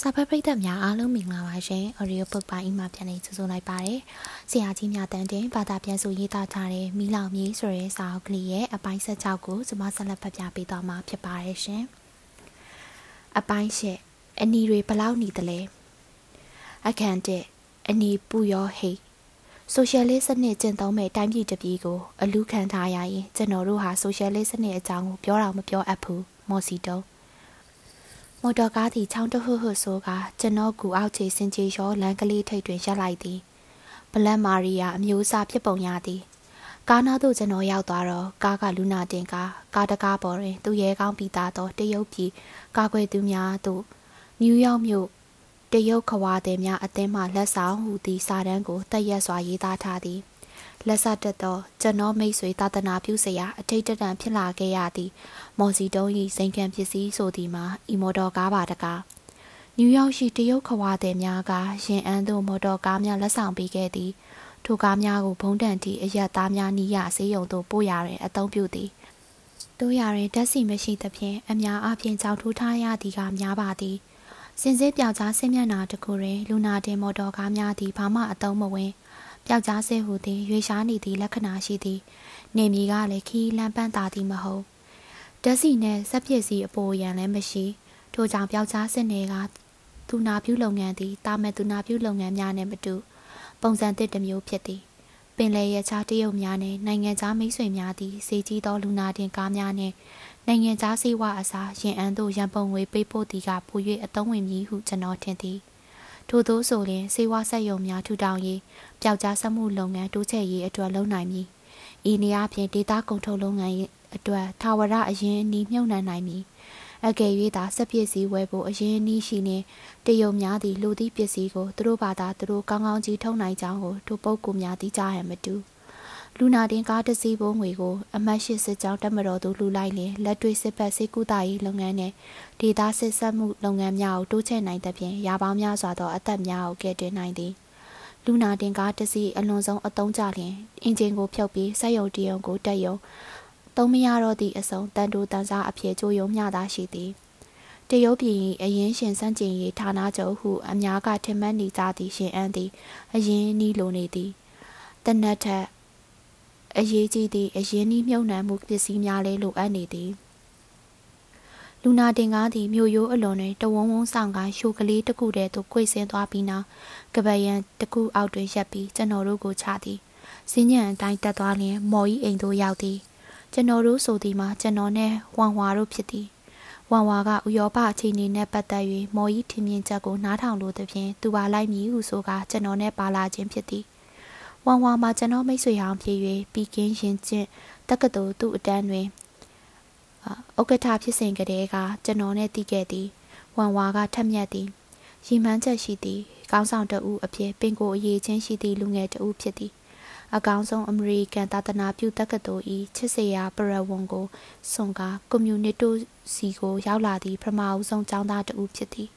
စာဖတ်ပရိသတ်များအားလုံးမင်္ဂလာပါရှင်။ Audio Book ပိုင်းမှာပြန်လည်ကြိုဆိုလိုက်ပါတယ်။ဆရာကြီးများတန်တင်ဘာသာပြန်ဆိုရေးသားထားတဲ့မိလောင်မြေဆိုတဲ့စာအုပ်ကလေးရဲ့အပိုင်း16ကိုကျွန်မဆက်လက်ဖတ်ပြပေးသွားမှာဖြစ်ပါတယ်ရှင်။အပိုင်းရှစ်အနီတွေဘလောက်နေတယ်လဲ။အခန်းတဲ့အနီပူရောဟိတ်ဆိုရှယ်လစ်စနစ်ကျင့်သုံးမဲ့တိုင်းပြည်တစ်ပြည်ကိုအလူခံထားရရင်ကျွန်တော်တို့ဟာဆိုရှယ်လစ်စနစ်အကြောင်းကိုပြောတော့မပြောအပ်ဘူးမော်စီတုံး မော်တော်ကားသည်ချောင်းတဟွတ်ဟွတ်ဆိုကကျွန်တော်ကူအောက်ခြေစင်ကြီးရောလမ်းကလေးထိပ်တွင်ရပ်လိုက်သည်ဘလတ်မာရီယာအမျိုးအစားဖြစ်ပုံရသည်ကားနာသို့ကျွန်တော်ရောက်သွားတော့ကားကလူနာတင်ကားကားတကားပေါ်တွင်သူရဲကောင်းပြီးသားသောတရုတ်ပြည်ကာကွယ်သူများတို့နယူးယောက်မြို့တရုတ်ခွာသည်များအသင်းမှလက်ဆောင်ဟူသည့်စာတမ်းကိုတက်ရက်စွာရေးသားထားသည်။ လက်စတက်သောကျွန်တော်မိတ်ဆွေသာသနာပြုစရာအထိတ်တန့်ဖြစ်လာခဲ့ရသည်မော်စီတုံး၏စိန်ခံပစ္စည်းဆိုသည်မှာအီမော်တော်ကားပါတကားနယူးယောက်ရှိတရုတ်ခွာသည်များကရင်အန်းသို့မော်တော်ကားများလက်ဆောင်ပေးခဲ့သည်ထိုကားများကိုဘုံတန်တီအရက်သားများနီးရဆေးရုံသို့ပို့ရတွင်အသုံးပြုသည်တို့ရတွင်ဓာတ်စီမရှိသဖြင့်အများအားဖြင့်ကြောက်ထိုးထားရသည်ကများပါသည်စင်စစ်ပြောက်ကြားဆင်းမျက်နာတခုတွင်လူနာတင်မော်တော်ကားများသည်ဘာမှအသုံးမဝင် ပျောက်ကြားဆဲဟူသည်ရွေရှားနေသည့်လက္ခဏာရှိသည်နေမီကလည်းခီးလန်းပန်းသာသည်မဟုတ်ဓာတ်စီနှင့်စက်ပစ္စည်းအပေါ်ရန်လည်းမရှိထို့ကြောင့်ပျောက်ကြားစစ်နယ်ကသူနာပြုလုပ်ငန်းသည်တာမဲ့သူနာပြုလုပ်ငန်းများနှင့်မတူ ပုံစံသစ်တစ်မျိုးဖြစ်သည်ပင်လယ်ရခြားတရုတ်များနှင့်နိုင်ငံခြားမိတ်ဆွေများသည်စေကြီးသောလူနာတင်ကားများနှင့်နိုင်ငံခြားစေဝါအစားရင်အန်းသို့ရန်ပုံငွေပေးပို့သည်ကပို၍အသုံးဝင်မည်ဟုကျွန်တော်ထင်သည် ထို့သောဆိုရင်စေဝါဆက်ယုံများထူထောင်ရေးပျောက်ကြားဆက်မှုလုပ်ငန်းတိုးချဲ့ရေးအတွက်လုပ်နိုင်မည်ဤနေရာဖြင့်ဒေတာကုန်ထုတ်လုပ်ငန်းအတွက်ထာဝရအရင်အနည်းမြုံနှံနိုင်မည်အကယ်၍သာစက်ပစ္စည်းဝယ်ဖို့အရင်အနည်းရှိနေတရုံများသည့်လူသည့်ပစ္စည်းကိုသူတို့ဘာသာသူတို့ကောင်းကောင်းကြီးထုံနိုင်ကြောင်းကိုထိုပုဂ္ဂိုလ်များသိကြရမတူ လူနာတင်ကားတစ်စီးပုံငွေကိုအမတ်ရှိစစ်ကြောင်းတက်မတော်သူလူလိုက်လင်လက်တွေ့စစ်ပတ်စစ်ကူတာရေးလုပ်ငန်းနဲ့ဒေတာစစ်ဆက်မှုလုပ်ငန်းများကိုတိုးချဲ့နိုင်သဖြင့်ရာပေါင်းများစွာသောအသက်များကိုကယ်တင်နိုင်သည်လူနာတင်ကားတစ်စီးအလွန်ဆုံးအသုံးကျလျင်အင်ဂျင်ကိုဖြုတ်ပြီးစက်ရုံတရုံကိုတက်ယုံသုံးမရတော့သည့်အစုံတန်တိုးတန်စားအဖြစ်ကြိုးယုံမျှသာရှိသည်တရုတ်ပြည်၏အရင်ရှင်စန့်ကျင်ရေးဌာနချုပ်ဟုအများကထင်မှတ်နေကြသည့်ရှင်အန်းသည်အရင်နီးလိုနေသည်တနတ်ထက် အရေးကြီးသည့်အရင်နီးမြုံနှံမှုပစ္စည်းများလည်းလိုအပ်နေသည်လူနာတင်ကားသည်မြို့ရိုးအလွန်တွင်တဝုံဝုံဆောင်ကားရှိုကလေးတစ်ခုတည်းသို့ခွေဆင်းသွားပြီးနောက်ကပယံတစ်ခုအောက်တွင်ရပ်ပြီးကျွန်တော်တို့ကိုချသည်စင်းညံအတိုင်းတက်သွားလျင်မော်ဤအိမ်သို့ရောက်သည်ကျွန်တော်တို့ဆိုသည်မှာကျွန်တော်နဲ့ဝမ်ဝါတို့ဖြစ်သည်ဝမ်ဝါကဥရောပအခြေအနေနဲ့ပတ်သက်၍မော်ဤထင်မြင်ချက်ကိုနားထောင်လိုသဖြင့်သူပါလိုက်မည်ဟုဆိုကာကျွန်တော်နဲ့ပါလာခြင်းဖြစ်သည် ဝမ်ဝါမှာကျွန်တော်မိတ်ဆွေဟောင်းဖြစ်၍ပြီးကင်းရင်ချင်းတက္ကသိုလ်သူ့အတန်းတွင်ဥက္ကဋ္ဌဖြစ်စဉ်ကတည်းကကျွန်တော်နဲ့တည်ခဲ့သည်ဝမ်ဝါကထက်မြက်သည်ရီမှန်းချက်ရှိသည်ကောင်းဆောင်တဦးအဖြစ်ပင်ကိုအရေးချင်းရှိသည့်လူငယ်တဦးဖြစ်သည်အကောင်းဆုံးအမေရိကန်သာသနာပြုတက္ကသိုလ်၏ချစ်စရာပရဝွန်ကိုစွန်ကာကွန်မြူနစ်တိုစီကိုရောက်လာသည့်ပထမအဦးဆုံးကျောင်းသားတဦးဖြစ်သည်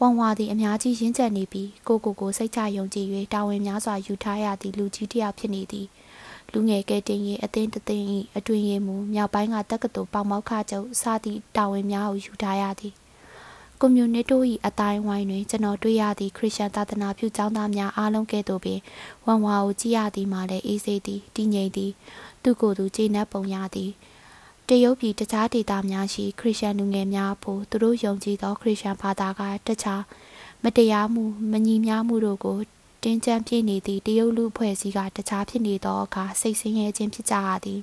ဝမ်ဝါသည်အများကြီးရင်းချက်နေပြီးကိုကိုကိုစိတ်ချယုံကြည်၍တာဝန်များစွာယူထားရသည့်လူကြီးတစ်ယောက်ဖြစ်နေသည်လူငယ်ကဲတင်ရေးအသင်းတသိန်း၏အတွင်ရေးမူမြောက်ပိုင်းကတက္ကသိုလ်ပေါမောက်ခချုပ်စသည့်တာဝန်များကိုယူထားရသည်ကွန်မြူနစ်တို၏အတိုင်းဝိုင်းတွင်ကျွန်တော်တွေ့ရသည့်ခရစ်ယာန်သာသနာပြုကျောင်းသားများအားလုံးကဲ့သို့ပင်ဝမ်ဝါကိုကြည့်ရသည်မှာလည်းအေးဆေးသည်တည်ငြိမ်သည်သူကိုယ်သူကျေနပ်ပုံရသည် တရုတ်ပြည်တခြားဒေသများရှိခရစ်ယာန်လူငယ်များဖို့သူတို့ယုံကြည်သောခရစ်ယာန်ဘာသာကတခြားမတရားမှုမညီမျှမှုတို့ကိုတင်းကျပ်ပြည့်နေသည့်တရုတ်လူဖွဲ့စည်းကတခြားဖြစ်နေသောအခါစိတ်ဆင်းရဲခြင်းဖြစ်ကြရသည်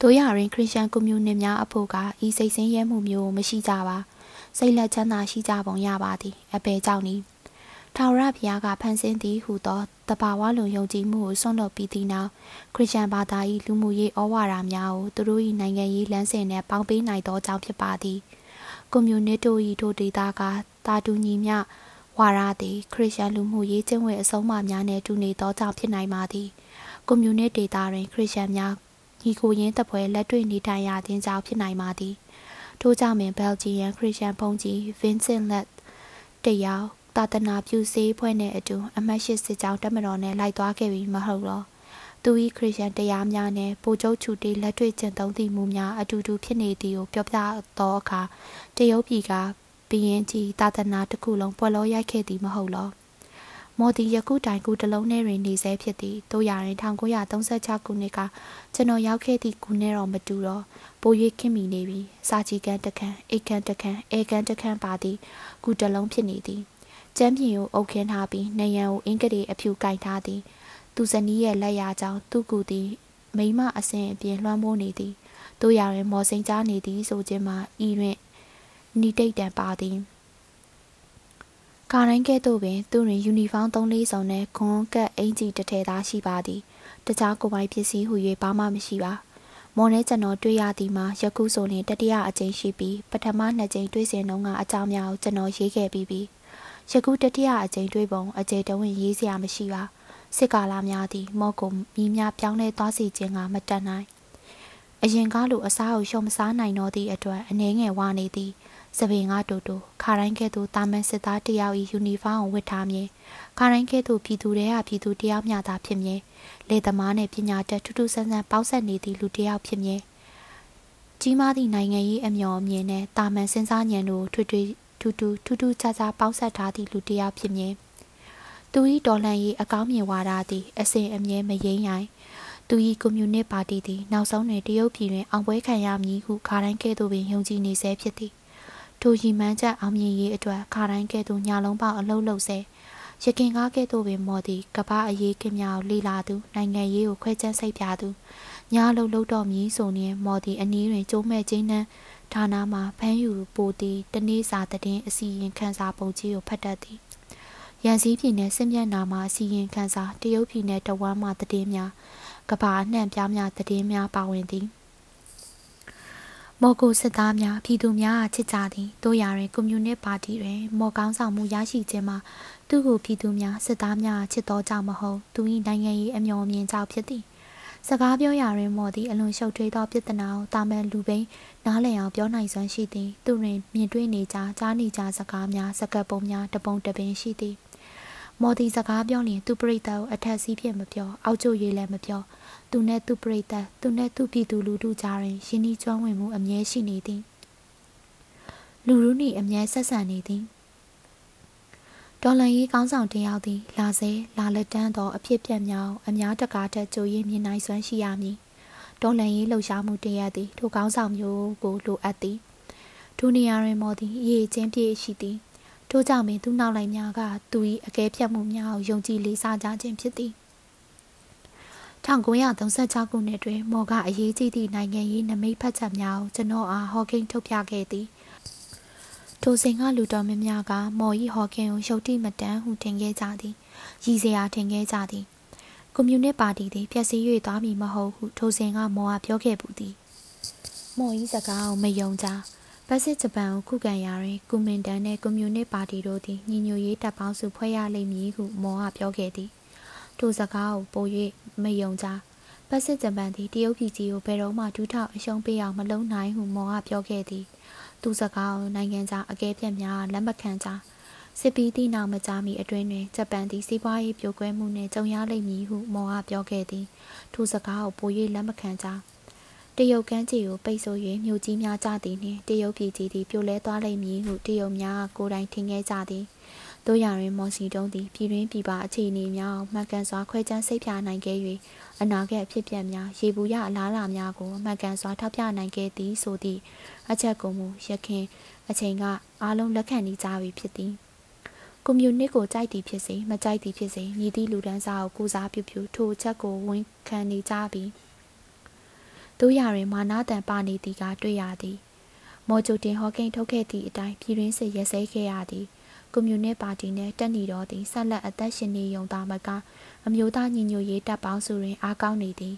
တို့ရရင်ခရစ်ယာန်ကွန်မြူနစ်များအဖို့ကဤစိတ်ဆင်းရဲမှုမျိုးမရှိကြပါစိတ်လက်ချမ်းသာရှိကြပုံရပါသည်အပေကြောင့်နီ ထာဝရဘုရားကဖန်ဆင်းသည်ဟုသောတဘာဝလွန်ယုံကြည်မှုကိုဆွန့်လွတ်ပြီးသည့်နောက်ခရစ်ယာန်ဘာသာ၏လူမှုရေးဩဝါဒများကိုသူတို့၏နိုင်ငံရေးလမ်းစဉ်နှင့်ပေါင်းပေးနိုင်သောကြောင့်ဖြစ်ပါသည်ကွန်မြူနစ်တို့၏ထိုဒေသကတာတူညီမျှဝါရသည်ခရစ်ယာန်လူမှုရေးကျင့်ဝတ်အဆုံးအမများနှင့်တူနေသောကြောင့်ဖြစ်နိုင်ပါသည်ကွန်မြူနစ်ဒေသတွင်ခရစ်ယာန်များညီကိုရင်းတပွဲလက်တွေ့နေထိုင်ရခြင်းကြောင့်ဖြစ်နိုင်ပါသည်ထို့ကြောင့်ပင်ဘယ်လ်ဂျီယန်ခရစ်ယာန်ဘုန်းကြီးဗင်ဆင်လက်တယောက် သာသနာပြုစေးဖွဲ့နှင့်အတူအမတ်ရှိစစ်ကြောင်းတက်မတော်နှင့်လိုက်သွားခဲ့ပြီးမဟုတ်တော့သူ၏ခရစ်ယာန်တရားများနှင့်ပိုကျုပ်ချူတီလက်တွေ့ကျင့်သုံးသည့်မူများအတူတူဖြစ်နေသည်ကိုပြောပြသောအခါတရုတ်ပြည်ကဘရင်ကြီးသာသနာတစ်ခုလုံးပွဲလောရိုက်ခဲ့သည်မဟုတ်လောမော်ဒီယခုတိုင်ကူတလုံးနဲ့တွင်နေဆဲဖြစ်သည်တို့ရရင်1936ခုနှစ်ကကျွန်တော်ရောက်ခဲ့သည့်ခုနှစ်တော့မတူတော့ပို၍ခင်မိနေပြီစာချီကန်တခန်းအိတ်ကန်တခန်းအဲကန်တခန်းပါသည်ခုတလုံးဖြစ်နေသည် ကျမ်းပြင်ကိုအုပ်ခင်းထားပြီးနေရန်ကိုအင်္ဂတိအဖြူကင်ထားသည် သူဇနီးရဲ့လက်ရာကြောင့်သူ့ကူသည်မိမအစဉ်အပြင်လွှမ်းမိုးနေသည်တို့ရရင်မော်စိန်ကြားနေသည်ဆိုခြင်းမှာဤတွင်နီတိတ်တံပါသည်ကာတိုင်းကဲ့သို့ပင်သူတွင်ယူနီဖောင်း၃လေးစုံနဲ့ခွန်ကတ်အင်ဂျီတစ်ထည်သားရှိပါသည်တခြားကိုပိုင်ပစ္စည်းဟူ၍ဘာမှမရှိပါမော်နဲ့ကျွန်တော်တွေ့ရသည်မှာယခုဆိုရင်တတိယအကြိမ်ရှိပြီးပထမနှစ်ကြိမ်တွေ့စဉ်တုန်းကအကြောင်းများကိုကျွန်တော်ရေးခဲ့ပြီးပြီ ယခုတတိယအကြိမ်တွေ့ပုံအကြိမ်တဝင့်ရေးစရာမရှိပါစစ်ကာလာများသည်မော့ကိုမိများပြောင်းလဲသွားစီခြင်းကမတတ်နိုင်အရင်ကားလိုအစားကိုရှုံမစားနိုင်တော့သည့်အတွက်အနေငယ်ဝနေသည်စပင်ကတူတူခါတိုင်းကဲ့သို့တာမန်စစ်သားတယောက်၏ယူနီဖောင်းကိုဝတ်ထားမည်ခါတိုင်းကဲ့သို့ပြည်သူတွေကပြည်သူတယောက်မျှသာဖြစ်မည်လေသမားနှင့်ပညာတတ်ထူးထူးဆန်းဆန်းပေါက်ဆက်နေသည့်လူတယောက်ဖြစ်မည်ကြီးမားသည့်နိုင်ငံရေးအမျှော်အမြင်နဲ့တာမန်စဉ်းစားဉာဏ်တို့ထွေထွေ ထူးထူးထူးထူးခြားခြားပေါက်ဆက်ထားသည့်လူတယောက်ဖြစ်မည်သူ၏တော်လှန်ရေးအကောင်းမြင်ဝါဒသည်အစဉ်အမြဲမယိမ့်ရိုင်သူ၏ကွန်မြူနစ်ပါတီသည်နောက်ဆုံးတွင်တရုတ်ပြည်တွင်အောင်ပွဲခံရမည်ဟုခါတိုင်းကဲ့သို့ပင်ယုံကြည်နေဆဲဖြစ်သည်ထိုရီမှန်းချက်အောင်မြင်ရေးအတွက်ခါတိုင်းကဲ့သို့ညလုံးပေါက်အလုပ်လုပ်ဆဲရခင်ကားကဲ့သို့ပင်မော်သည်ကပအရေးကင်းများကိုလေလာသူနိုင်ငံရေးကိုခွဲခြမ်းစိတ်ပြသူညလုံးလုံးတော့မည်ဆိုရင်မော်သည်အနည်းတွင်ကျိုးမဲ့ချင်းနှန်း ဌာနမှဖမ်းယူပိုသည်တနေ့စာတည်င်းအစီရင်ခံစာပုံကြီးကိုဖတ်တတ်သည်ရန်စည်းပြည်နယ်စစ်မျက်နှာမှအစီရင်ခံစာတရုတ်ပြည်နယ်တဝမ်းမှတည်င်းများကဘာအနှံ့ပြားများတည်င်းများပါဝင်သည်မော်ကိုစစ်သားများပြည်သူများချစ်ကြသည်တို့ရာတွင်ကွန်မြူနစ်ပါတီတွင်မော်ကောင်းဆောင်မှုရရှိခြင်းမှာသူ့ကိုပြည်သူများစစ်သားများချစ်တော်ကြောင့်မဟုတ်သူ၏နိုင်ငံရေးအမျှော်မြင်ကြောင့်ဖြစ်သည် စကားပြောရာတွင်မော်သည်အလွန်ရှုပ်ထွေးသောပြဿနာကိုတာမန်လူပိန်းနားလည်အောင်ပြောနိုင်စွမ်းရှိသည်သူတွင်မြင်တွေ့နေကြကြားနေကြစကားများစကားပုံများတပုံတပင်ရှိသည်မော်ဒီစကားပြောရင်သူပရိသတ်ကိုအထက်စီးဖြစ်မပြောအောက်ကျရေးလည်းမပြောသူနဲ့သူပရိသတ်သူနဲ့သူပြည်သူလူထုကြားတွင်ယင်းဤကျွမ်းဝင်မှုအမြဲရှိနေသည်လူလူနှင့်အမြဲဆက်ဆံနေသည် ဒေါ်လန်ရေးကောင်းဆောင်တယောက်သည်လာစေလာလက်တန်းသောအဖြစ်ပြက်များအများတကားတက်ကြိုရင်းမြင်နိုင်စွမ်းရှိရမည်ဒေါ်လန်ရေးလှုပ်ရှားမှုတရက်သည်ထိုကောင်းဆောင်မျိုးကိုလိုအပ်သည်ထိုနေရာတွင်မော်သည်အရေးချင်းပြည့်ရှိသည်ထို့ကြောင့်ပင်သူနောက်လိုက်များကသူ၏အကဲဖြတ်မှုများကိုယုံကြည်လေးစားကြခြင်းဖြစ်သည်1936ခုနှစ်တွင်မော်ကအရေးကြီးသည့်နိုင်ငံရေးနမိတ်ဖတ်ချက်များကိုကျွန်တော်အားဟော်ကင်းထုတ်ပြခဲ့သည် ထိုစဉ်ကလူတော်များများကမော်ဤဟော်ကင်းကိုရုတ်တိမတန်းဟုထင်ခဲ့ကြသည်ရည်စရာထင်ခဲ့ကြသည်ကွန်မြူနစ်ပါတီသည်ဖျက်ဆီး၍သွားမည်မဟုတ်ဟုထိုစဉ်ကမော်ကပြောခဲ့ပူသည်မော်ဤစကားကိုမယုံကြပတ်စစ်ဂျပန်ကိုခုခံရာတွင်ကွန်မင်တန်နှင့်ကွန်မြူနစ်ပါတီတို့သည်ညီညွတ်ရေးတပ်ပေါင်းစုဖွဲ့ရလိမ့်မည်ဟုမော်ကပြောခဲ့သည်ထိုစကားကိုပို၍မယုံကြပတ်စစ်ဂျပန်သည်တရုတ်ပြည်ကြီးကိုဘယ်တော့မှဒူးထောက်အရှုံးပေးအောင်မလုပ်နိုင်ဟုမော်ကပြောခဲ့သည် သူစကားကိုနိုင်ငံခြားအကဲဖြတ်များလက်မခံကြစစ်ပီးသည့်နောက်မကြမီအတွင်းတွင်ဂျပန်သည်စီးပွားရေးပြိုကွဲမှုနှင့်ကြုံရလိမ့်မည်ဟုမော်ကပြောခဲ့သည်ထိုစကားကိုပို၍လက်မခံကြတရုတ်ကမ်းခြေကိုပိတ်ဆို့၍မြို့ကြီးများကြသည်နှင့်တရုတ်ပြည်ကြီးသည်ပြိုလဲသွားလိမ့်မည်ဟုတရုတ်များကိုယ်တိုင်ထင်ခဲ့ကြသည်တို့ရရင်မော်စီတုံးသည်ပြည်တွင်းပြည်ပအခြေအနေများမှန်ကန်စွာခွဲခြမ်းစိတ်ဖြာနိုင်ခဲ့၍ အနာဂတ်အဖြစ်ပြက်များရေဘူးရအလားအလာများကိုမှန်ကန်စွာထောက်ပြနိုင်ခဲ့သည်ဆိုသည့်အချက်ကိုမူရခင်အချိန်ကအားလုံးလက်ခံနေကြပြီဖြစ်သည်ကွန်မြူနစ်ကိုကြိုက်သည်ဖြစ်စေမကြိုက်သည်ဖြစ်စေမြည်သည့်လူဒန်းစားကိုကူစားပြုပြုထိုအချက်ကိုဝန်ခံနေကြပြီတို့ရရင်မာနာတန်ပါနေသည်ကတွေ့ရသည်မော်ဂျိုတင်ဟော့ကိန်းထုတ်ခဲ့သည့်အတိုင်းပြည်ရင်းစစ်ရဲစဲခဲ့ရသည် ကွန်မြူနစ်ပါတီနှင့်တက်နေတော်သည်ဆက်လက်အသက်ရှင်နေုံသာမကအမျိုးသားညီညွတ်ရေးတပ်ပေါင်းစုတွင်အားကောင်းနေသည်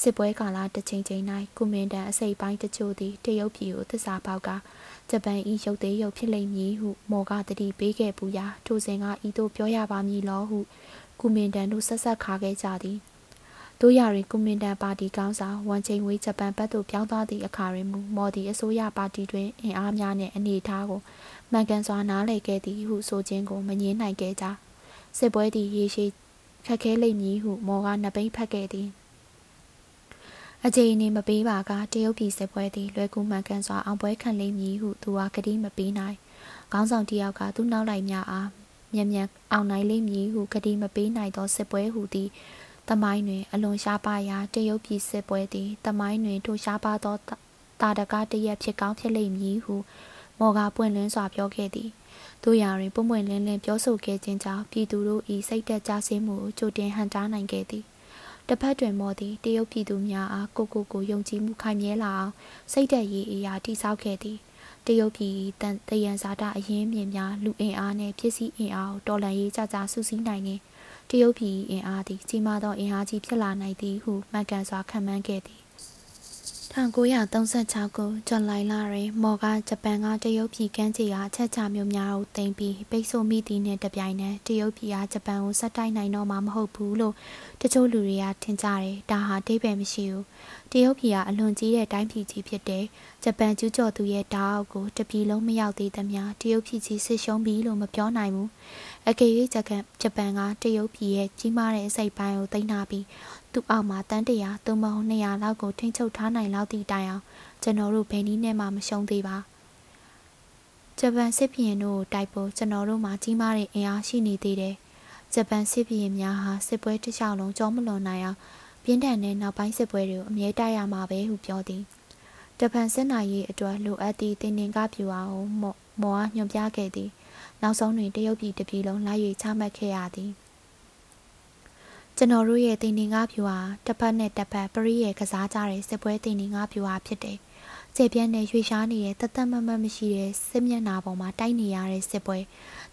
စစ်ပွဲကာလတစ်ချိန်ချိန်၌ကွန်မန်ဒန်အစိပ်ပိုင်းတချို့သည်တရုတ်ပြည်ကိုသစ္စာပေါက်ကဂျပန်၏ရုပ်သေးရုပ်ဖြစ်လိမ့်မည်ဟုမော်ကတတိပေးခဲ့ပူရာထိုစဉ်ကဤသို့ပြောရပါမည်လောဟုကွန်မန်ဒန်တို့ဆက်ဆက်ခါခဲ့ကြသည်တို့ရရင်ကွန်မန်ဒန်ပါတီကောင်းဆောင်ဝန်ချင်းဝေးဂျပန်ဘက်သို့ပြောင်းသွားသည့်အခါတွင်မူမော်ဒီအစိုးရပါတီတွင်အင်အားများနှင့်အနေအထားကို မှန်ကန်စွာနားလည်ခဲ့သည်ဟုဆိုခြင်းကိုမငြင်းနိုင်ခဲ့ကြစစ်ပွဲသည်ရေရှည်ခက်ခဲလိမ့်မည်ဟုမော်ကနှစ်ပိတ်ဖက်ခဲ့သည်အကြိမ်အနေမပေးပါကတရုတ်ပြည်စစ်ပွဲသည်လွယ်ကူမှန်ကန်စွာအောင်ပွဲခံလိမ့်မည်ဟုသူကကတိမပေးနိုင်ခေါင်းဆောင်တယောက်ကသူ့နောက်လိုက်များအားမြန်မြန်အောင်နိုင်လိမ့်မည်ဟုကတိမပေးနိုင်သောစစ်ပွဲဟူသည်တမိုင်းတွင် အလွန်ရှားပါရာတရုတ်ပြည်စစ်ပွဲသည်တမိုင်းတွင်ထိုရှားပါသောတာတကားတရက်ဖြစ်ကောင်းဖြစ်လိမ့်မည်ဟု မော်ကပွင့်လင်းစွာပြောခဲ့သည်တို့ရာတွင်ပွင့်ပွင့်လင်းလင်းပြောဆိုခဲ့ခြင်းကြောင့်ပြည်သူတို့၏စိတ်သက်ကြဆင်းမှုကိုကြိုတင်ဟန်တားနိုင်ခဲ့သည်တစ်ဖက်တွင်မော်သည်တရုတ်ပြည်သူများအားကိုကိုကိုယုံကြည်မှုခိုင်မြဲလာအောင်စိတ်သက်ရည်အရာတိစောက်ခဲ့သည်တရုတ်ပြည်တန်တယံဇာတာအရင်းမြစ်များလူအင်အားနှင့်ပစ္စည်းအင်အားကိုတော်လှန်ရေးကြကြစုစည်းနိုင်နေတရုတ်ပြည်အင်အားသည်ကြီးမားသောအင်အားကြီးဖြစ်လာနိုင်သည်ဟုမှန်ကန်စွာခန့်မှန်းခဲ့သည် 1936ခုဇူလိုင်လတွင် မော်ကဂျပန်ကတရုတ်ပြည်ကမ်းခြေအားချက်ချမျိုးများကိုတင်ပြီးပိတ်ဆို့မိသည့်နှင့်တပြိုင်နက်တရုတ်ပြည်အားဂျပန်ကိုဆက်တိုက်နိုင်တော့မှာမဟုတ်ဘူးလို့တချို့လူတွေကထင်ကြတယ်။ဒါဟာအဓိပ္ပာယ်မရှိဘူး။တရုတ်ပြည်ကအလွန်ကြီးတဲ့တိုင်းပြည်ကြီးဖြစ်တဲ့ဂျပန်ကျူးကျော်သူရဲ့ဓာတ်အောက်ကိုတပြည်လုံးမရောက်သေးသမျှတရုတ်ပြည်ကြီးဆစ်ရှုံးပြီလို့မပြောနိုင်ဘူး။အကယ်၍ဂျပန်ဂျပန်ကတရုတ်ပြည်ရဲ့ကြီးမားတဲ့အစိပ်ပိုင်းကိုသိမ်းထားပြီး သူ့အောက်မှာတန်းတရာသို့မဟုတ်200လောက်ကိုထိန်းချုပ်ထားနိုင်လောက်သည့်တိုင်အောင်ကျွန်တော်တို့ဘယ်နည်းနဲ့မှမရှုံးသေးပါဂျပန်စစ်ဘီရင်တို့ကိုတိုက်ဖို့ကျွန်တော်တို့မှာကြီးမားတဲ့အင်အားရှိနေသေးတယ်ဂျပန်စစ်ဘီရင်များဟာစစ်ပွဲတစ်လျှောက်လုံးကြောမလွန်နိုင်အောင်ပြင်းထန်တဲ့နောက်ပိုင်းစစ်ပွဲတွေကိုအမြဲတိုက်ရမှာပဲဟုပြောသည်ဂျပန်စစ်နိုင်ရေးအတွက်လိုအပ်သည့်တင်နင်ကားပြူအောင်မော်မော်အားညွှန်ပြခဲ့သည် နောက်ဆုံးတွင်တရုတ်ပြည်တပြည်လုံးလိုက်၍ချမှတ်ခဲ့ရသည် ကျွန်တော်တို့ရဲ့တင်နေငါဖြူဟာတစ်ဖက်နဲ့တစ်ဖက်ပရိရဲ့ကစားကြတဲ့စစ်ပွဲတင်နေငါဖြူဟာဖြစ်တယ်။ကျေပြန့်နဲ့ရွေရှားနေတဲ့တသက်မမတ်မရှိတဲ့စစ်မျက်နှာပေါ်မှာတိုက်နေရတဲ့စစ်ပွဲ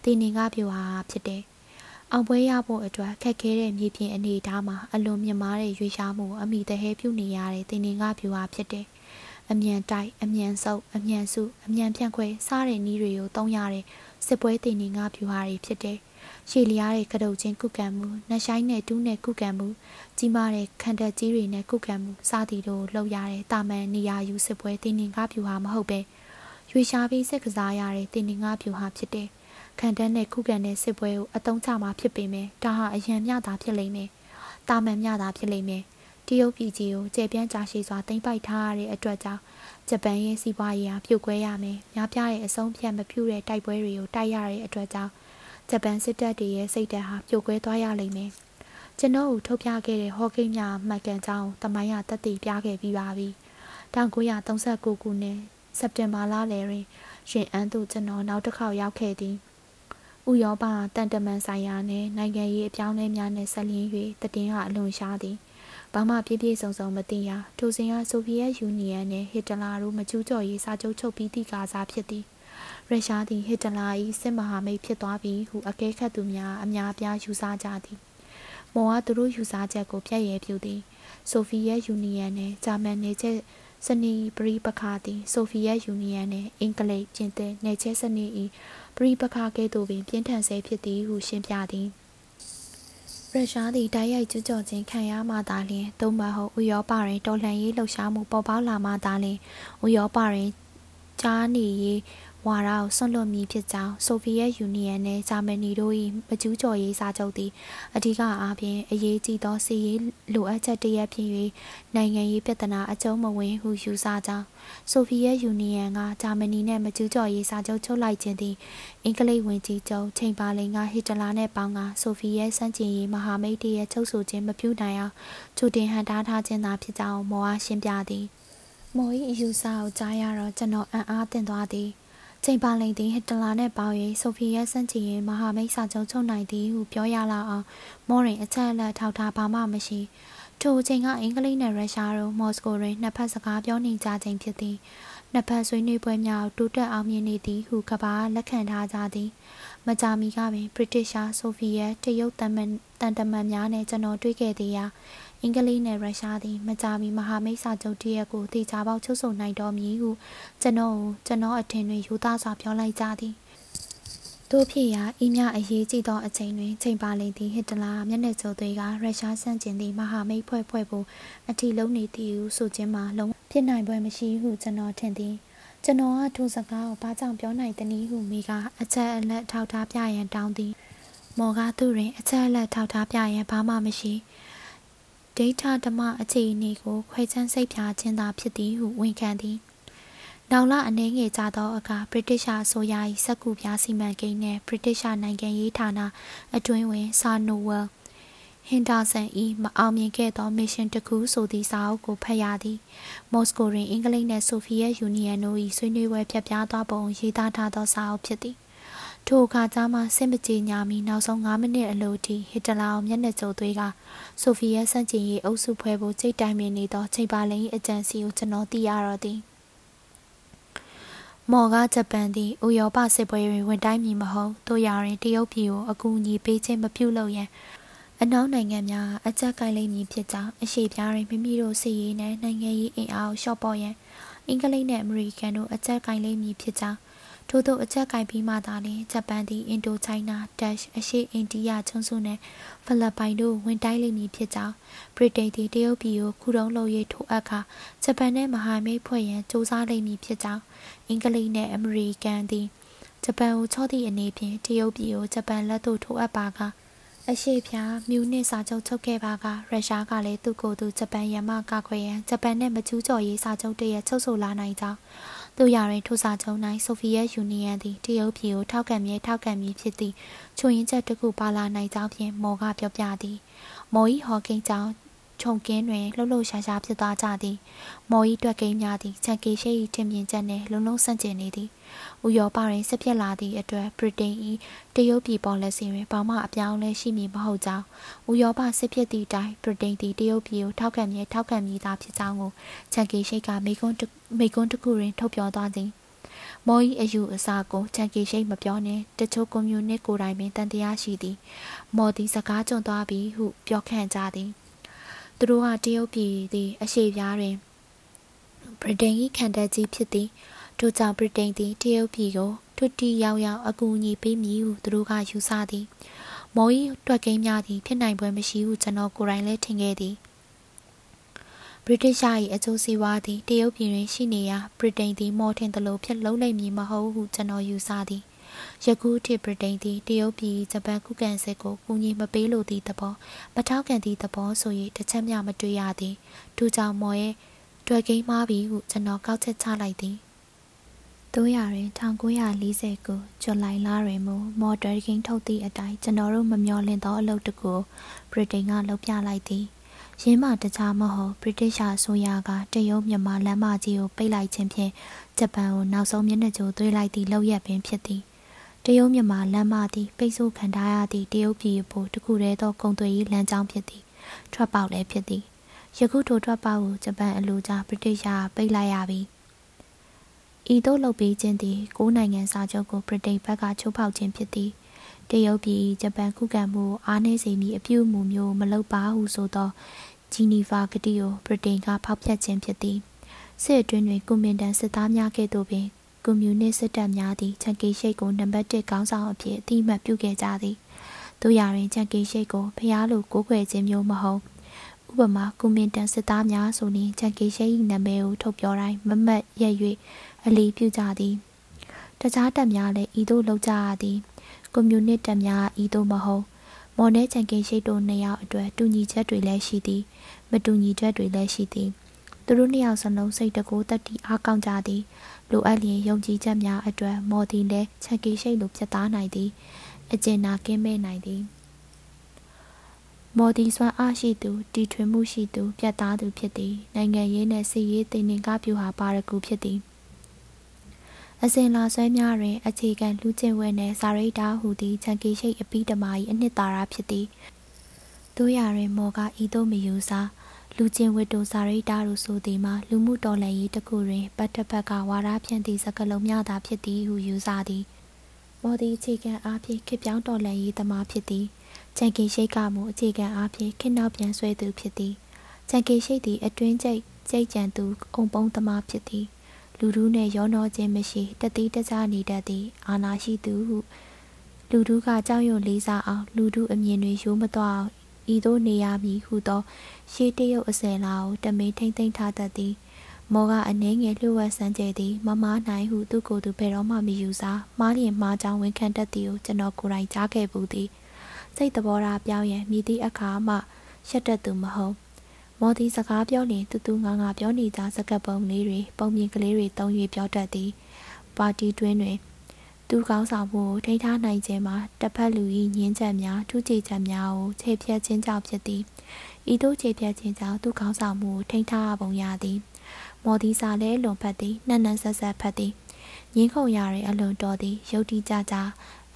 တင်နေငါဖြူဟာဖြစ်တယ်။အောင်ပွဲရဖို့အတွက်ခက်ခဲတဲ့မြေပြင်အနေအထားမှာအလွန်မြင့်မားတဲ့ရွေရှားမှုအမိတဟဲပြုနေရတဲ့တင်နေငါဖြူဟာဖြစ်တယ်။အမြန်တိုက်အမြန်ဆုပ်အမြန်စုအမြန်ဖြန့်ခွဲစားတဲ့နည်းတွေကိုသုံးရတဲ့စစ်ပွဲတင်နေငါဖြူဟာတွေဖြစ်တယ် ရှည်လျားတဲ့ကတုတ်ချင်းကုကံမှုနှဆိုင်နဲ့တူးနဲ့ကုကံမှုကြီးမားတဲ့ခန္ဓာကြီးတွေနဲ့ကုကံမှုစသည်တို့လှုပ်ရတဲ့တာမန်နေရာယူစစ်ပွဲတင်းနေကားဖြူဟာမဟုတ်ပဲရွေရှားပြီးစစ်ကစားရတဲ့တင်းနေကားဖြူဟာဖြစ်တဲ့ခန္ဓာနဲ့ကုကံတဲ့စစ်ပွဲကိုအတုံးချမှာဖြစ်ပေမဲ့ဒါဟာအရန်မြတာဖြစ်လိမ့်မယ်တာမန်မြတာဖြစ်လိမ့်မယ်တရုတ်ပြည်ကြီးကိုကျေပြန့်ကြာရှည်စွာတင်ပိုက်ထားရတဲ့အတွက်ကြောင့်ဂျပန်ရဲ့စီးပွားရေးဟာပြုတ်ကွဲရမယ်။များပြားတဲ့အဆုံးဖြတ်မပြုတဲ့တိုက်ပွဲတွေကိုတိုက်ရတဲ့အတွက်ကြောင့် ဂျပန်စစ်တပ်တွေရဲ့စိတ်ဓာတ်ဟာပြိုကွဲသွားရလိမ့်မယ်။ကျွန်တော်တို့ထုတ်ပြခဲ့တဲ့ဟော့ကိန်းများမှတ်ကန်ကြောင်းတမိုင်းရတက်တည်ပြခဲ့ပြီးပါပြီ။1939ခုနှစ်စက်တင်ဘာလလယ်တွင်ရှင်အန်းသို့ကျွန်တော်နောက်တစ်ခေါက်ရောက်ခဲ့သည်။ဥရောပတန်တမန်ဆိုင်ရာနှင့်နိုင်ငံရေးအပြောင်းအလဲများနှင့်ဆက်လျင်း၍တည်င်းကအလွန်ရှားသည်။ဘာမှပြည့်ပြည့်စုံစုံမသိရထိုစဉ်ကဆိုဗီယက်ယူနီယံနှင့်ဟစ်တလာတို့မကျူးကျော်ရေးစာချုပ်ချုပ်ပြီးသည့်ကားစားဖြစ်သည်။ ရုရှားသည်ဟစ်တလာ၏စစ်မဟာမိတ်ဖြစ်သွားပြီဟုအကဲခတ်သူများအများပြားယူဆကြသည်။မော်ကသူတို့ယူဆချက်ကိုပြည့်ရဲပြုသည်။ဆိုဗီယက်ယူနီယံနှင့်ဂျာမန်နေချက်စနီပရိပခါသည်ဆိုဗီယက်ယူနီယံနှင့်အင်္ဂလိပ်ပြင်သစ်နေချက်စနီ၏ပရိပခါကဲ့သို့ပင်ပြင်းထန်ဆဲဖြစ်သည်ဟုရှင်းပြသည်။ရုရှားသည်တိုက်ရိုက်ကျူးကျော်ခြင်းခံရမှသာလျှင်သို့မဟုတ်ဥရောပတွင်တော်လှန်ရေးလှုပ်ရှားမှုပေါ်ပေါက်လာမှသာလျှင်ဥရောပတွင်ကြားနေရေး ဝါဒကိုဆွန့်လွတ်မည်ဖြစ်ကြောင်းဆိုဗီယက်ယူနီယံနှင့်ဂျာမနီတို့၏မကျူးကျော်ရေးစာချုပ်သည်အဓိကအားဖြင့်အရေးကြီးသောစီရေးလိုအပ်ချက်တရက်ဖြစ်၍နိုင်ငံရေးပြဿနာအကျုံးမဝင်ဟုယူဆကြောင်းဆိုဗီယက်ယူနီယံကဂျာမနီနှင့်မကျူးကျော်ရေးစာချုပ်ချုပ်လိုက်ခြင်းသည်အင်္ဂလိပ်ဝင်ကြီးချုပ်ချိန်ပါလင်ကဟစ်တလာနှင့်ပေါင်းကဆိုဗီယက်စန့်ကျင်ရေးမဟာမိတ်တရဲ့ချုပ်ဆိုခြင်းမပြုနိုင်အောင်ချိုတင်ဟန်တားထားခြင်းသာဖြစ်ကြောင်းမောအားရှင်းပြသည်မော်၏အယူဆကိုကြားရတော့ကျွန်တော်အံ့အားသင့်သွားသည် ချိန်ပါလိန်သည်ဟစ်တလာနှင့်ပေါင်း၍ဆိုဖီရဲ့စန့်ချီရင်မဟာမိတ်စာချုပ်ချုပ်နိုင်သည်ဟုပြောရလောက်အောင်မော်ရင်အချက်အလက်ထောက်ထားဘာမှမရှိထိုအချိန်ကအင်္ဂလိပ်နဲ့ရုရှားတို့မော်စကိုတွင်နှစ်ဖက်စကားပြောနေကြချိန်ဖြစ်သည်နှစ်ဖက်ဆွေးနွေးပွဲများတိုးတက်အောင်မြင်နေသည်ဟုကဘာလက်ခံထားကြသည်မကြာမီကပင် British ဆိုဖီရဲ့တရုတ်တမန်တန်တမန်များနဲ့ကျွန်တော်တွေ့ခဲ့သေးရာ အင်္ဂလိပ်နဲ့ရုရှားသည် မကြာမီမဟာမိတ်စာချုပ်တရက်ကိုတေချာပေါက်ချုပ်ဆိုနိုင်တော်မည်ဟုကျွန်တော်ကိုကျွန်တော်အထင်တွင်ယူသားစွာပြောလိုက်ကြသည်တို့ဖြစ်ရာဤမြအရေးကြီးသောအချိန်တွင်ချိန်ပါလိမ့်သည်ဟစ်တလာမျက်နှာစုံသွေးကရုရှားဆန့်ကျင်သည့်မဟာမိတ်ဖွဲ့ဖွဲ့ဖို့အထီလုံးနေသည်ဟုဆိုခြင်းမှာလုံးဖြစ်နိုင်ပွဲမရှိဟုကျွန်တော်ထင်သည်ကျွန်တော်ကထိုစကားကိုဘာကြောင့်ပြောနိုင်သနည်းဟုမိကအချက်အလက်ထောက်ထားပြရန်တောင်းသည်မော်ကသူတွင်အချက်အလက်ထောက်ထားပြရန်ဘာမှမရှိ ဒိဋ္ဌဓမ္မအခြေအနေကိုခွဲခြမ်းစိတ်ဖြာခြင်းသာဖြစ်သည်ဟုဝန်ခံသည်နောင်လအနေငယ်ကြသောအခါဗြိတိရှအစိုးရ၏စက်ကူပြားစီမံကိန်းနှင့်ဗြိတိရှနိုင်ငံရေးဌာနအတွင်းဝင်ဆာနိုဝယ်ဟင်ဒါဆန်၏မအောင်မြင်ခဲ့သောမစ်ရှင်တစ်ခုဆိုသည့်စာအုပ်ကိုဖတ်ရသည်မော်စကိုတွင်အင်္ဂလိပ်နှင့်ဆိုဗီယက်ယူနီယံတို့၏ဆွေးနွေးပွဲဖျက်ပြားသွားပုံရေးသားထားသောစာအုပ်ဖြစ်သည် ထိုအခါကျမှစစ်မကြေညာမီနောက်ဆုံး9မိနစ်အလိုထိဟစ်တလာအောင်မျက်နှာကြုံသွေးကဆိုဗီယက်စန့်ကျင်ရေးအုပ်စုဖွဲ့ဖို့ချိန်တိုင်မြင်နေသောချိန်ပါလိန်အကြံစီကိုကျွန်တော်သိရတော့သည်မော်ကဂျပန်သည်ဥရောပစစ်ပွဲတွင်ဝင်တိုင်းမည်မဟုတ်တို့ရရင်တရုတ်ပြည်ကိုအကူအညီပေးခြင်းမပြုလုပ်ရန်အနောက်နိုင်ငံများအကြက်ကိုက်လိမ့်မည်ဖြစ်ကြောင်းအရှိပြားတွင်မိမိတို့စီရေးနဲ့နိုင်ငံရေးအင်အားကိုရှော့ပေါ်ရန်အင်္ဂလိပ်နဲ့အမေရိကန်တို့အကြက်ကိုက်လိမ့်မည်ဖြစ်ကြောင်း ထို့သောအကြက်ကင်ပြီးမှသာလျှင်ဂျပန်သည်အင်ဒိုချိုင်းနာဒက်ရှ်အရှေ့အိန္ဒိယကျွန်းစုနှင့်ဖိလစ်ပိုင်တို့ဝင်တိုက်လိမ့်မည်ဖြစ်ကြောင်းဗြိတိန်သည်တရုတ်ပြည်ကိုခုတုံးလုပ်၍ထိုအပ်ခါဂျပန်နှင့်မဟာမိတ်ဖွဲ့ရန်စ조사လိမ့်မည်ဖြစ်ကြောင်းအင်္ဂလိပ်နှင့်အမေရိကန်သည်ဂျပန်ကိုချောသည့်အနေဖြင့်တရုတ်ပြည်ကိုဂျပန်လက်သို့ထိုအပ်ပါကအရှိဖြာမြူနစ်စာချုပ်ချုပ်ခဲ့ပါကရုရှားကလည်းသူ့ကိုယ်သူဂျပန်ရမကခွေရန်ဂျပန်နဲ့မကျူးကျော်ရေးစာချုပ်တရချုပ်ဆိုလာနိုင်ကြောင်း တို့ရရင်ထိုစာချုပ်၌ဆိုဗီယက်ယူနီယံသည်တရုတ်ပြည်ကိုထောက်ခံမြဲထောက်ခံမည်ဖြစ်သည့်ချိုရင်ချက်တစ်ခုပါလာနိုင်ကြောင်းဖြင့်မော်ကပြောပြသည်မော်ဤဟော်ကင်းကြောင့် ခြုံကင်းတွင်လှုပ်လှုပ်ရှားရှားဖြစ်သွားကြသည်မော်ဤတွက်ကိန်းများသည်ချန်ကေရှိ၏ထင်မြင်ချက်နှင့်လုံလုံဆန့်ကျင်နေသည်ဥရောပတွင်ဆက်ပြက်လာသည့်အတွက်ဗြိတိန်၏တရုတ်ပြည်ပေါ်လက်စီတွင်ဘာမှအပြောင်းအလဲရှိမည်မဟုတ်ကြောင်းဥရောပဆက်ပြက်သည့်တိုင်ဗြိတိန်သည်တရုတ်ပြည်ကိုထောက်ခံမြဲထောက်ခံမည်သာဖြစ်ကြောင်းကိုချန်ကေရှိကမိကွန်းမိကွန်းတစ်ခုတွင်ထုတ်ပြောသွားသည်မော်ဤအယူအဆကိုချန်ကီရှိမပြောနဲ့တချို့ကွန်မြူနစ်ကိုယ်တိုင်ပင်တန်တရားရှိသည် မော်သည်စကားကြုံသွားပြီဟုပြောခန့်ကြသည် သူတို့ကတရုတ်ပြည်သည် အရှိပြားတွင်ဗြိတိန်၏ခံတပ်ကြီးဖြစ်သည်ထို့ကြောင့်ဗြိတိန်သည်တရုတ်ပြည်ကိုထွတ်တီရောက်ရောက်အကူအညီပေးမည်ဟုသူတို့ကယူဆသည်မော်၏တွက်ကိန်းများသည်ဖြစ်နိုင်ပွဲမရှိဟုကျွန်တော်ကိုယ်တိုင်လည်းထင်ခဲ့သည်ဗြိတိရှ၏အကျိုးစီးပွားသည်တရုတ်ပြည်တွင်ရှိနေရာဗြိတိန်သည်မော်ထင်သလိုဖြစ်လုံးလိမ့်မည်မဟုတ်ဟုကျွန်တော်ယူဆသည် ယခုထိဗြိတိန်သည်တရုတ်ပြည်ဂျပန်ခုခံစစ်ကိုကူညီမပေးလိုသည့်သဘောမထောက်ခံသည့်သဘောဆို၍တစ်ချက်မျှမတွေ့ရသည်ဒူကြောင့်မော်ရဲ့တွေ့ကိန်းမှားပြီဟုကျွန်တော်ကောက်ချက်ချလိုက်သည်တို့ရတွင်1949ဇူလိုင်လတွင်မူမော်ဒယ်ကင်းထုတ်သည့်အတိုင်းကျွန်တော်တို့မမျှော်လင့်သောအလုပ်တစ်ခုဗြိတိန်ကလုပ်ပြလိုက်သည်ရင်းမှတခြားမဟုတ်ဗြိတိရှအစိုးရကတရုတ်မြန်မာလမ်းမကြီးကိုပိတ်လိုက်ခြင်းဖြင့်ဂျပန်ကိုနောက်ဆုံးမျက်နှာကြိုသွေးလိုက်သည့်လောက်ရပင်ဖြစ်သည် တရုတ်မြန်မာလမ်းမသည်ပိတ်ဆို့ခံထားရသည့်တရုတ်ပြည်ပိုတခုတည်းသောကုန်သွယ်ရေးလမ်းကြောင်းဖြစ်သည်ထွက်ပေါက်လည်းဖြစ်သည်ယခုထိုထွက်ပေါက်ကိုဂျပန်အလိုကျဗြိတိရှကပိတ်လိုက်ရပြီဤသို့လုပ်ပြီးခြင်းသည်ကိုးနိုင်ငံစာချုပ်ကိုဗြိတိန်ဘက်ကချိုးဖောက်ခြင်းဖြစ်သည်တရုတ်ပြည်ဂျပန်ခုခံမှုအားနည်းစေမည်အပြုအမူမျိုးမလုပ်ပါဟုဆိုသောဂျီနီဗာကတိကိုဗြိတိန်ကဖောက်ဖျက်ခြင်းဖြစ်သည်စစ်အတွင်းတွင်ကွန်မင်တန်စစ်သားများကဲ့သို့ပင် ကွန်မြူနစ်စစ်တပ်များသည်ချန်ကီရှိတ်ကိုနံပါတ်1ခေါင်းဆောင်အဖြစ်အတိအမှတ်ပြုခဲ့ကြသည်တို့ရရင်ချန်ကီရှိတ်ကိုဖျားလိုကိုးကွယ်ခြင်းမျိုးမဟုတ်ဥပမာကွန်မင်တန်စစ်သားများဆိုရင်ချန်ကီရှိတ်၏နာမည်ကိုထုတ်ပြောတိုင်းမမတ်ရက်၍အလီပြုကြသည်တခြားတပ်များလည်းဤသို့လုပ်ကြရသည်ကွန်မြူနစ်တပ်များဤသို့မဟုတ်မော်နဲချန်ကင်ရှိတ်တို့နှစ်ယောက်အတွက်တူညီချက်တွေလည်းရှိသည်မတူညီချက်တွေလည်းရှိသည်သူတို့နှစ်ယောက်စလုံးစိတ်တကိုးတက်တီအားကောင်းကြသည် လိုအပ်လျင်ယုံကြည်ချက်များအတွက်မော်ဒီလည်းချန်ကီရှိတ်လိုပြတ်သားနိုင်သည်အကျဉ်းနာကင်းမဲ့နိုင်သည်မော်ဒီစွမ်းအားရှိသူတီထွင်မှုရှိသူပြတ်သားသူဖြစ်သည်နိုင်ငံရေးနှင့်စစ်ရေးတင်နင်ကားပြူဟာပါရဂူဖြစ်သည်အစဉ်လာဆွဲများတွင်အခြေခံလူကျင့်ဝတ်နှင့်စာရိတ္တဟူသည့်ချန်ကီရှိတ်အပိဓမာ၏အနှစ်သာရဖြစ်သည်တို့ရတွင်မော်ကဤသို့မယူဆ လူချင်းဝတ္တုစာရိတ္တတို့ဆိုသည်မှာလူမှုတော်လှန်ရေးတစ်ခုတွင်ပတ်တစ်ဖက်ကဝါဒဖြန့်သည့်စကားလုံးများသာဖြစ်သည်ဟုယူဆသည်မော်ဒီအခြေခံအားဖြင့်ခေပြောင်းတော်လှန်ရေးသမားဖြစ်သည်ချန်ကီရှိတ်ကမူအခြေခံအားဖြင့်ခေနောက်ပြန်ဆွဲသူဖြစ်သည်ချန်ကီရှိတ်သည်အတွင်းကျိတ်ကျိတ်ကြံသူအုံပုံးသမားဖြစ်သည်လူဒူးနှင့်ရောနှောခြင်းမရှိတတိတခြားနေတတ်သည်အာနာရှိသူဟုလူဒူးကကြောက်ရွံ့လေးစားအောင်လူဒူးအမြင်တွေရိုးမသွားအောင် ဤသို့နေရမည်ဟုသောရှေးတရုတ်အစင်လာကိုတမင်ထိမ့်သိမ့်ထားတတ်သည်မောကအနေငယ်လှုပ်ဝက်ဆန်းကျဲသည်မမားနိုင်ဟုသူ့ကိုယ်သူဘယ်တော့မှမယူစားမားလျင်မားကြောင်ဝန်ခံတတ်သည်ကိုကျွန်တော်ကိုယ်တိုင်ကြားခဲ့ပူသည်စိတ်တဘောထားပြောင်းရန်မြည်သည့်အခါမှရှက်တတ်သူမဟုတ်မော်ဒီစကားပြောလျင်တူတူငါငါပြောနေကြစကပ်ပုံလေးတွေပုံမြင်ကလေးတွေတုံး၍ပြောတတ်သည်ပါတီတွင်တွင် သူကောင်းဆောင်မှုကိုထိန်းထားနိုင်ခြင်းမှာတစ်ဖက်လူ၏ညင်းချက်များထူးခြားချက်များကိုခြေဖြတ်ခြင်းကြောင့်ဖြစ်သည်ဤသို့ခြေဖြတ်ခြင်းကြောင့်သူကောင်းဆောင်မှုကိုထိန်းထားပုံရသည်မော်ဒီစာလဲလွန်ဖက်သည်နှံ့နှံဆက်ဆက်ဖက်သည်ငင်းခုံရတဲ့အလွန်တော်သည်ရုတ်တိကြကြ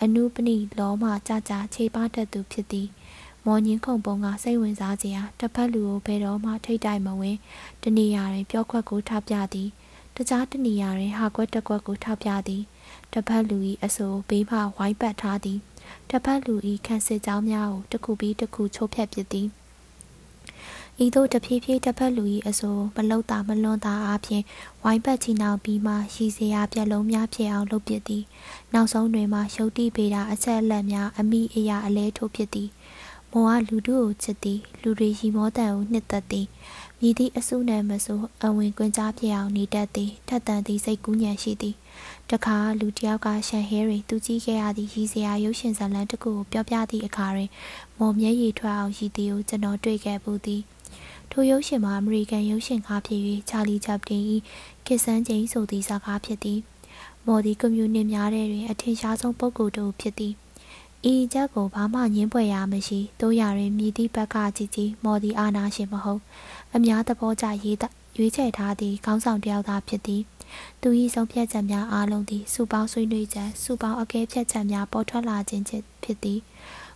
အနုပနိလောမကြကြခြေပါတတ်သူဖြစ်သည်မော်ညင်းခုံပုံကစိတ်ဝင်စားစရာတစ်ဖက်လူကိုဘယ်တော့မှထိတ်တိုက်မဝင်တနေရာတွင်ပြောခွက်ကိုထားပြသည်တခြားတနေရာတွင်ဟာကွက်တက်ကွက်ကိုထားပြသည် တစ်ဖက်လူ၏အဆိုဘေးမှဝိုင်းပတ်ထားသည်တစ်ဖက်လူ၏ခန့်စစ်ကြောင်းများကိုတစ်ခုပြီးတစ်ခုချိုးဖျက်ပစ်သည်ဤသို့တဖြည်းဖြည်းတစ်ဖက်လူ၏အဆိုမလုတာမလွန်တာအပြင်ဝိုင်းပတ်ချီနှောင်ပြီးမှရည်စရာပြက်လုံးများဖြစ်အောင်လုပ်ပစ်သည် နောက်ဆုံးတွင်မှရုပ်တိပေတာအချက်အလက်များအမိအရာအလဲထိုးဖြစ်သည်မောကလူတို့ကိုချစ်သည်လူတွေရီမောတန်ကိုနှစ်သက်သည်မြည်သည့်အဆုနဲ့မဆိုအဝင်ကွင်းကြားဖြစ်အောင်နေတတ်သည်ထက်တန်သည့်စိတ်ကူးညံရှိသည် တခါလူတယောက်ကရှန်ဟဲရီသူကြည့်ခဲ့ရသည့်ရီစရာရုပ်ရှင်ဇာတ်လမ်းတစ်ခုကိုပြောပြသည့်အခါတွင်မော်မျက်ရည်ထွက်အောင်ရည်သည်ကိုကျွန်တော်တွေ့ခဲ့ပူသည်ထိုရုပ်ရှင်မှာအမေရိကန်ရုပ်ရှင်ကားဖြစ်၍ချာလီချပ်တင်၏ကစ်ဆန်ကျင်းဆိုသည့်ဇာကားဖြစ်သည်မော်ဒီကွန်မြူနစ်များထဲတွင်အထင်ရှားဆုံးပုဂ္ဂိုလ်တစ်ဦးဖြစ်သည်ဤချက်ကိုဘာမှညင်းပွေရမရှိတို့ရတွင်မြည်သည့်ဘက်ကကြည်ကြည်မော်ဒီအာနာရှင်မဟုတ် အများသဘောကျရေးရွေးချယ်ထားသည့်ခေါင်းဆောင်တယောက်သာဖြစ်သည် သူ၏ဆုံးဖြတ်ချက်များအားလုံးသည်စူပေါင်းဆွေးနွေးချက်စူပေါင်းအကဲဖြတ်ချက်များပေါ်ထွက်လာခြင်းဖြစ်သည်